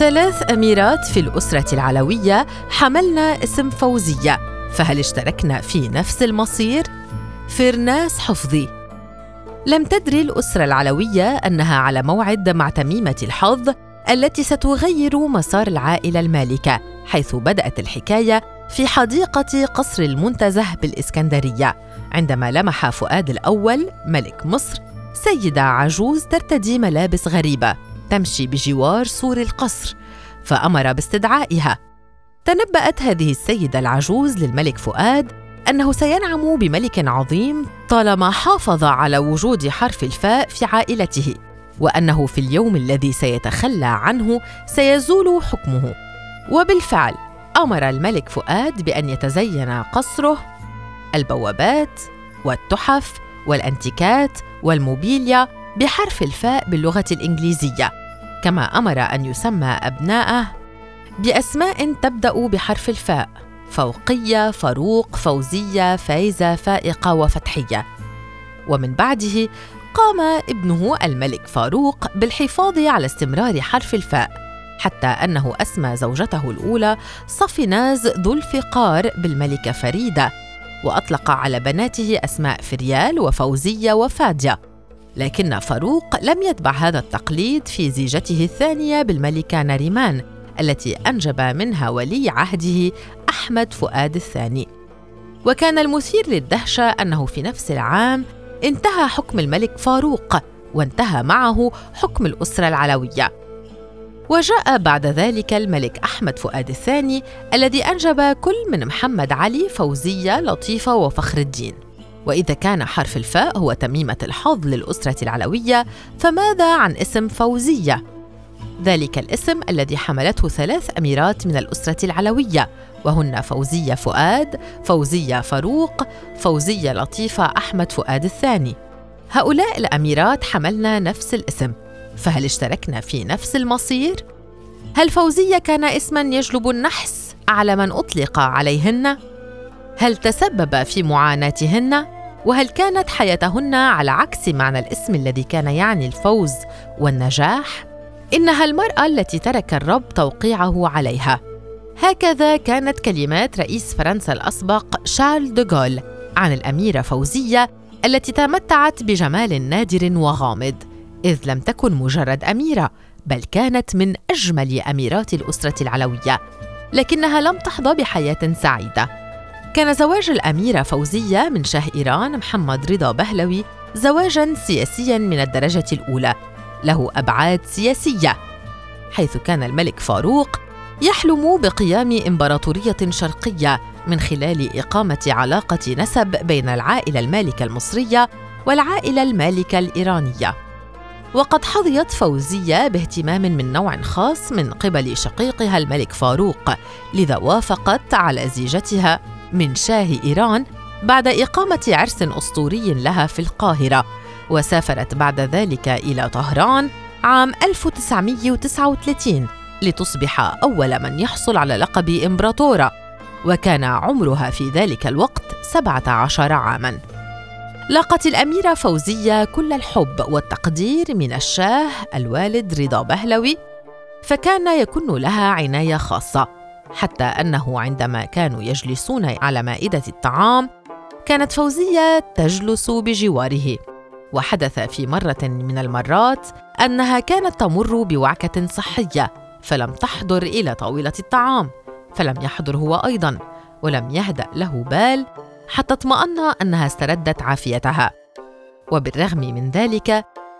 ثلاث أميرات في الأسرة العلوية حملنا اسم فوزية فهل اشتركنا في نفس المصير؟ فرناس حفظي لم تدري الأسرة العلوية أنها على موعد مع تميمة الحظ التي ستغير مسار العائلة المالكة حيث بدأت الحكاية في حديقة قصر المنتزه بالإسكندرية عندما لمح فؤاد الأول ملك مصر سيدة عجوز ترتدي ملابس غريبة تمشي بجوار سور القصر فأمر باستدعائها. تنبأت هذه السيدة العجوز للملك فؤاد أنه سينعم بملك عظيم طالما حافظ على وجود حرف الفاء في عائلته وأنه في اليوم الذي سيتخلى عنه سيزول حكمه. وبالفعل أمر الملك فؤاد بأن يتزين قصره البوابات والتحف والأنتيكات والموبيليا بحرف الفاء باللغة الإنجليزية. كما أمر أن يسمى أبناءه بأسماء تبدأ بحرف الفاء فوقية فاروق فوزية فايزة فائقة وفتحية. ومن بعده قام ابنه الملك فاروق بالحفاظ على استمرار حرف الفاء حتى أنه أسمى زوجته الأولى صفناز ذو الفقار بالملكة فريدة وأطلق على بناته أسماء فريال وفوزية وفادية. لكن فاروق لم يتبع هذا التقليد في زيجته الثانية بالملكة ناريمان التي أنجب منها ولي عهده أحمد فؤاد الثاني. وكان المثير للدهشة أنه في نفس العام انتهى حكم الملك فاروق وانتهى معه حكم الأسرة العلوية. وجاء بعد ذلك الملك أحمد فؤاد الثاني الذي أنجب كل من محمد علي فوزية لطيفة وفخر الدين. وإذا كان حرف الفاء هو تميمة الحظ للأسرة العلوية فماذا عن اسم فوزية؟ ذلك الاسم الذي حملته ثلاث أميرات من الأسرة العلوية وهن فوزية فؤاد، فوزية فاروق، فوزية لطيفة أحمد فؤاد الثاني. هؤلاء الأميرات حملنا نفس الاسم فهل اشتركنا في نفس المصير هل فوزية كان اسما يجلب النحس على من أطلق عليهن هل تسبب في معاناتهن وهل كانت حياتهن على عكس معنى الاسم الذي كان يعني الفوز والنجاح؟ إنها المرأة التي ترك الرب توقيعه عليها. هكذا كانت كلمات رئيس فرنسا الأسبق شارل دوغول عن الأميرة فوزية التي تمتعت بجمال نادر وغامض إذ لم تكن مجرد أميرة بل كانت من أجمل أميرات الأسرة العلوية. لكنها لم تحظى بحياة سعيدة. كان زواج الأميرة فوزية من شاه إيران محمد رضا بهلوي زواجا سياسيا من الدرجة الأولى. له أبعاد سياسية حيث كان الملك فاروق يحلم بقيام إمبراطورية شرقية من خلال إقامة علاقة نسب بين العائلة المالكة المصرية والعائلة المالكة الإيرانية. وقد حظيت فوزية باهتمام من نوع خاص من قبل شقيقها الملك فاروق لذا وافقت على زيجتها. من شاه إيران بعد إقامة عرس أسطوري لها في القاهرة وسافرت بعد ذلك إلى طهران عام 1939 لتصبح أول من يحصل على لقب إمبراطورة وكان عمرها في ذلك الوقت 17 عاماً. لاقت الأميرة فوزية كل الحب والتقدير من الشاه الوالد رضا بهلوي فكان يكن لها عناية خاصة. حتى أنه عندما كانوا يجلسون على مائدة الطعام كانت فوزية تجلس بجواره. وحدث في مرة من المرات أنها كانت تمر بوعكة صحية فلم تحضر إلى طاولة الطعام فلم يحضر هو أيضا ولم يهدأ له بال حتى اطمأن أنها استردت عافيتها. وبالرغم من ذلك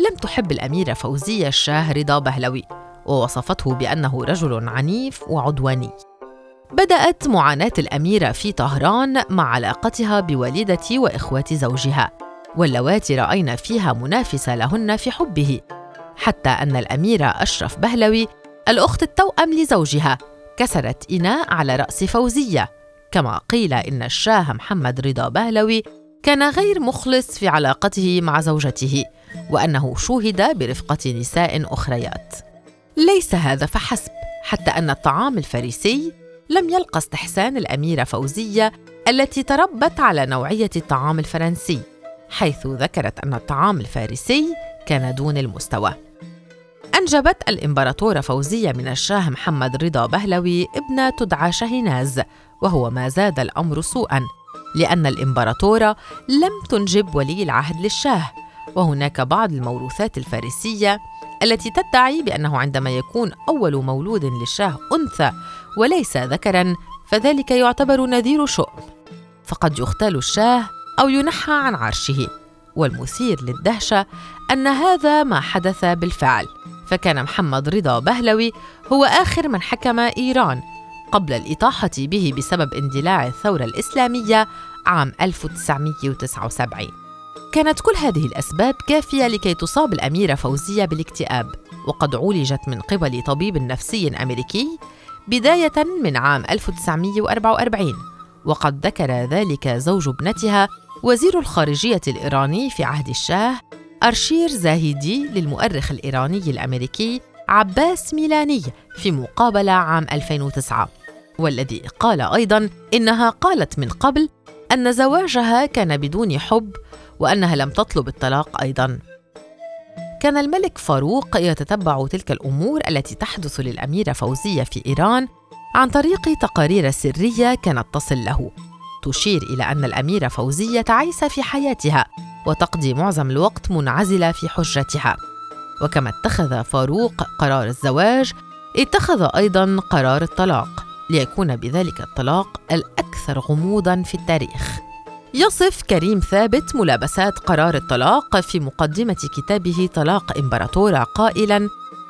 لم تحب الأميرة فوزية الشاه رضا بهلوي ووصفته بأنه رجل عنيف وعدواني. بدأت معاناة الأميرة في طهران مع علاقتها بوالدة وإخوات زوجها واللواتي رأينا فيها منافسة لهن في حبه حتى أن الأميرة أشرف بهلوي الأخت التوأم لزوجها كسرت إناء على رأس فوزية كما قيل إن الشاه محمد رضا بهلوي كان غير مخلص في علاقته مع زوجته وأنه شوهد برفقة نساء أخريات. ليس هذا فحسب حتى أن الطعام الفارسي لم يلقى استحسان الأميرة فوزية التي تربت على نوعية الطعام الفرنسي حيث ذكرت أن الطعام الفارسي كان دون المستوى. أنجبت الإمبراطورة فوزية من الشاه محمد رضا بهلوي ابنة تدعى شاهيناز وهو ما زاد الأمر سوءاً لأن الإمبراطورة لم تنجب ولي العهد للشاه وهناك بعض الموروثات الفارسية التي تدعي بأنه عندما يكون أول مولود للشاه أنثى وليس ذكراً فذلك يعتبر نذير شؤم. فقد يغتال الشاه أو ينحى عن عرشه. والمثير للدهشة أن هذا ما حدث بالفعل. فكان محمد رضا بهلوي هو آخر من حكم إيران قبل الإطاحة به بسبب اندلاع الثورة الإسلامية عام 1979 كانت كل هذه الأسباب كافية لكي تصاب الأميرة فوزية بالاكتئاب وقد عولجت من قبل طبيب نفسي أمريكي بداية من عام 1944 وقد ذكر ذلك زوج ابنتها وزير الخارجية الإيراني في عهد الشاه أرشير زاهيدي للمؤرخ الإيراني الأمريكي عباس ميلاني في مقابلة عام 2009 والذي قال أيضا إنها قالت من قبل أن زواجها كان بدون حب وأنها لم تطلب الطلاق أيضا. كان الملك فاروق يتتبع تلك الأمور التي تحدث للأميرة فوزية في إيران عن طريق تقارير سرية كانت تصل له. تشير إلى أن الأميرة فوزية تعيس في حياتها وتقضي معظم الوقت منعزلة في حجرتها وكما اتخذ فاروق قرار الزواج اتخذ أيضا قرار الطلاق. ليكون بذلك الطلاق الأكثر غموضا في التاريخ. يصف كريم ثابت ملابسات قرار الطلاق في مقدمة كتابه طلاق إمبراطورة قائلا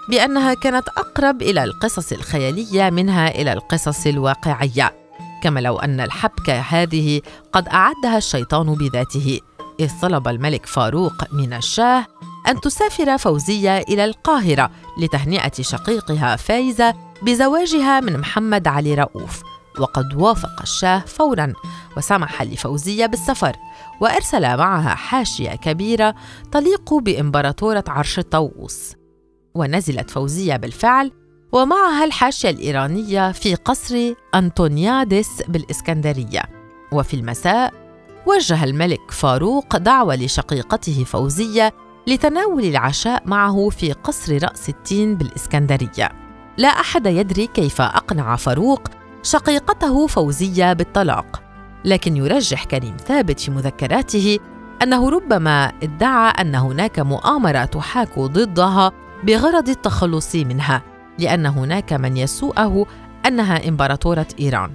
بأنها كانت أقرب إلى القصص الخيالية منها إلى القصص الواقعية. كما لو أن الحبكة هذه قد أعدها الشيطان بذاته إذ طلب الملك فاروق من الشاه أن تسافر فوزية إلى القاهرة لتهنئة شقيقها فايزة بزواجها من محمد علي رؤوف وقد وافق الشاه فورا وسمح لفوزية بالسفر وأرسل معها حاشية كبيرة تليق بإمبراطورة عرش الطاووس. ونزلت فوزية بالفعل ومعها الحاشية الإيرانية في قصر أنطونيادس بالإسكندرية. وفي المساء وجه الملك فاروق دعوة لشقيقته فوزية لتناول العشاء معه في قصر رأس التين بالإسكندرية. لا أحد يدري كيف أقنع فاروق شقيقته فوزية بالطلاق لكن يرجح كريم ثابت في مذكراته أنه ربما ادعى أن هناك مؤامرة تحاك ضدها بغرض التخلص منها لأن هناك من يسوءه أنها إمبراطورة إيران.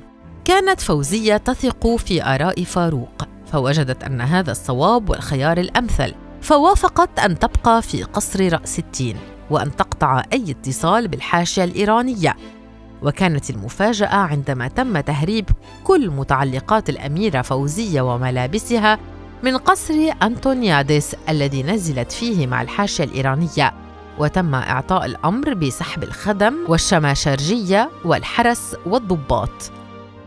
كانت فوزية تثق في آراء فاروق فوجدت أن هذا الصواب والخيار الأمثل فوافقت أن تبقى في قصر رأس التين. وأن تقطع أي اتصال بالحاشية الإيرانية. وكانت المفاجأة عندما تم تهريب كل متعلقات الأميرة فوزية وملابسها من قصر أنطونيادس الذي نزلت فيه مع الحاشية الإيرانية. وتم إعطاء الأمر بسحب الخدم والشماشرجية والحرس والضباط.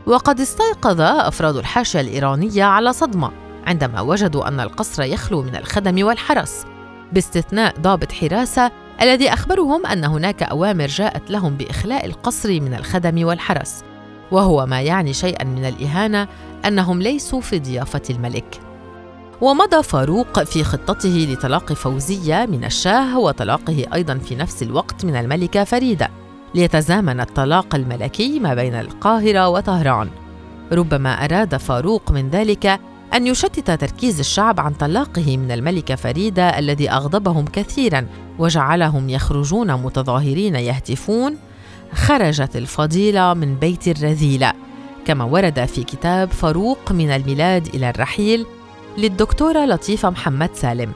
وقد استيقظ أفراد الحاشية الإيرانية على صدمة عندما وجدوا أن القصر يخلو من الخدم والحرس. باستثناء ضابط حراسة الذي أخبرهم أن هناك أوامر جاءت لهم بإخلاء القصر من الخدم والحرس وهو ما يعني شيئا من الإهانة أنهم ليسوا في ضيافة الملك. ومضى فاروق في خطته لطلاق فوزية من الشاه وطلاقه أيضا في نفس الوقت من الملكة فريدة ليتزامن الطلاق الملكي ما بين القاهرة وطهران. ربما أراد فاروق من ذلك أن يشتت تركيز الشعب عن طلاقه من الملكة فريدة الذي أغضبهم كثيرا وجعلهم يخرجون متظاهرين يهتفون. خرجت الفضيلة من بيت الرذيلة كما ورد في كتاب فاروق من الميلاد إلى الرحيل للدكتورة لطيفة محمد سالم.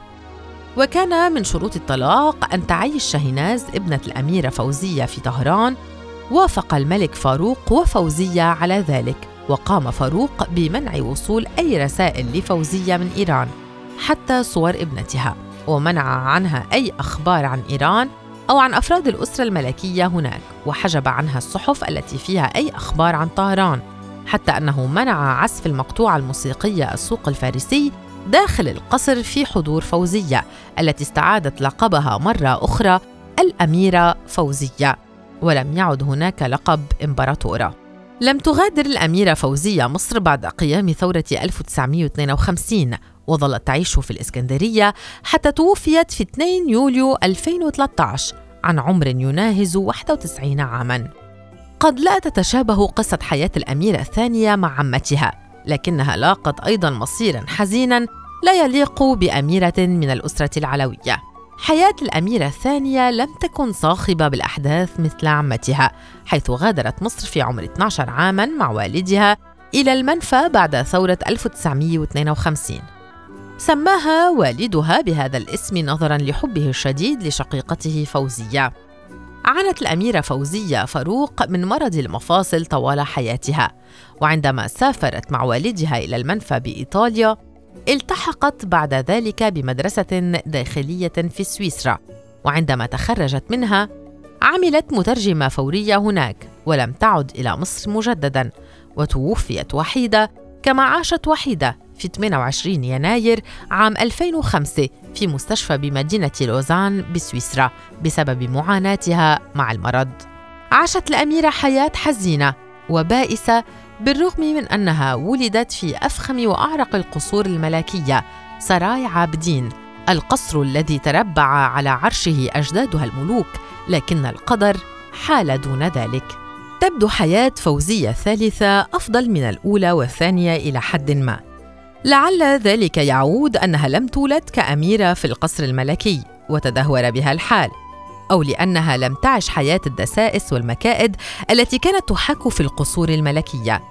وكان من شروط الطلاق أن تعيش شاهناز ابنة الأميرة فوزية في طهران. وافق الملك فاروق وفوزية على ذلك. وقام فاروق بمنع وصول أي رسائل لفوزية من إيران حتى صور ابنتها ومنع عنها أي أخبار عن إيران أو عن أفراد الأسرة الملكية هناك وحجب عنها الصحف التي فيها أي أخبار عن طهران حتى أنه منع عزف المقطوعة الموسيقية السوق الفارسي داخل القصر في حضور فوزية التي استعادت لقبها مرة أخرى الأميرة فوزية ولم يعد هناك لقب إمبراطورة. لم تغادر الأميرة فوزية مصر بعد قيام ثورة 1952 وظلت تعيش في الإسكندرية حتى توفيت في 2 يوليو 2013 عن عمر يناهز 91 عاماً. قد لا تتشابه قصة حياة الأميرة الثانية مع عمتها لكنها لاقت أيضاً مصيراً حزيناً لا يليق بأميرة من الأسرة العلوية. حياة الأميرة الثانية لم تكن صاخبة بالأحداث مثل عمتها حيث غادرت مصر في عمر 12 عاماً مع والدها إلى المنفى بعد ثورة 1952 سماها والدها بهذا الاسم نظرا لحبه الشديد لشقيقته فوزية. عانت الأميرة فوزية فاروق من مرض المفاصل طوال حياتها وعندما سافرت مع والدها إلى المنفى بإيطاليا التحقت بعد ذلك بمدرسة داخلية في سويسرا وعندما تخرجت منها عملت مترجمة فورية هناك ولم تعد إلى مصر مجددا وتوفيت وحيدة كما عاشت وحيدة في 28 يناير عام 2005 في مستشفى بمدينة لوزان بسويسرا بسبب معاناتها مع المرض. عاشت الأميرة حياة حزينة وبائسة بالرغم من أنها ولدت في أفخم وأعرق القصور الملكية سراي عابدين القصر الذي تربع على عرشه أجدادها الملوك لكن القدر حال دون ذلك. تبدو حياة فوزية الثالثة أفضل من الأولى والثانية إلى حد ما. لعل ذلك يعود أنها لم تولد كأميرة في القصر الملكي وتدهور بها الحال. أو لأنها لم تعش حياة الدسائس والمكائد التي كانت تحاك في القصور الملكية.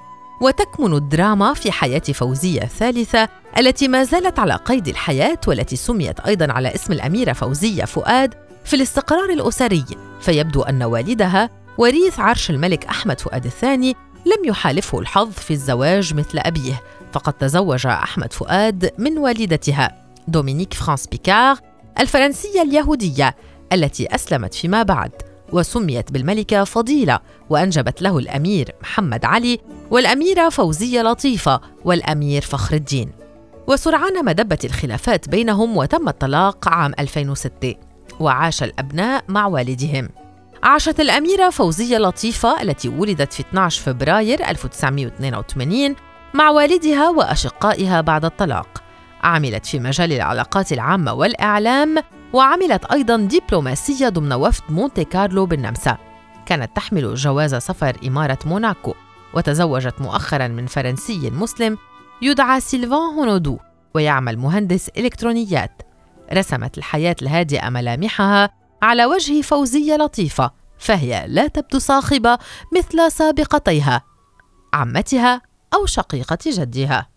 وتكمن الدراما في حياة فوزية الثالثه التي ما زالت على قيد الحياة والتي سميت أيضا على اسم الأميرة فوزية فؤاد في الاستقرار الأسري. فيبدو أن والدها وريث عرش الملك أحمد فؤاد الثاني لم يحالفه الحظ في الزواج مثل أبيه فقد تزوج أحمد فؤاد من والدتها دومينيك فرانس بيكار الفرنسية اليهودية التي أسلمت فيما بعد وسميت بالملكة فضيلة وأنجبت له الأمير محمد علي والأميرة فوزية لطيفة والأمير فخر الدين. وسرعان ما دبت الخلافات بينهم وتم الطلاق عام 2006 وعاش الأبناء مع والدهم. عاشت الأميرة فوزية لطيفة التي ولدت في 12 فبراير 1982 مع والدها وأشقائها بعد الطلاق. عملت في مجال العلاقات العامة والإعلام وعملت أيضا دبلوماسية ضمن وفد مونتي كارلو بالنمسا. كانت تحمل جواز سفر إمارة موناكو وتزوجت مؤخرا من فرنسي مسلم يدعى سيلفان هونودو ويعمل مهندس إلكترونيات. رسمت الحياة الهادئة ملامحها على وجه فوزية لطيفة فهي لا تبدو صاخبة مثل سابقتيها عمتها أو شقيقة جدها.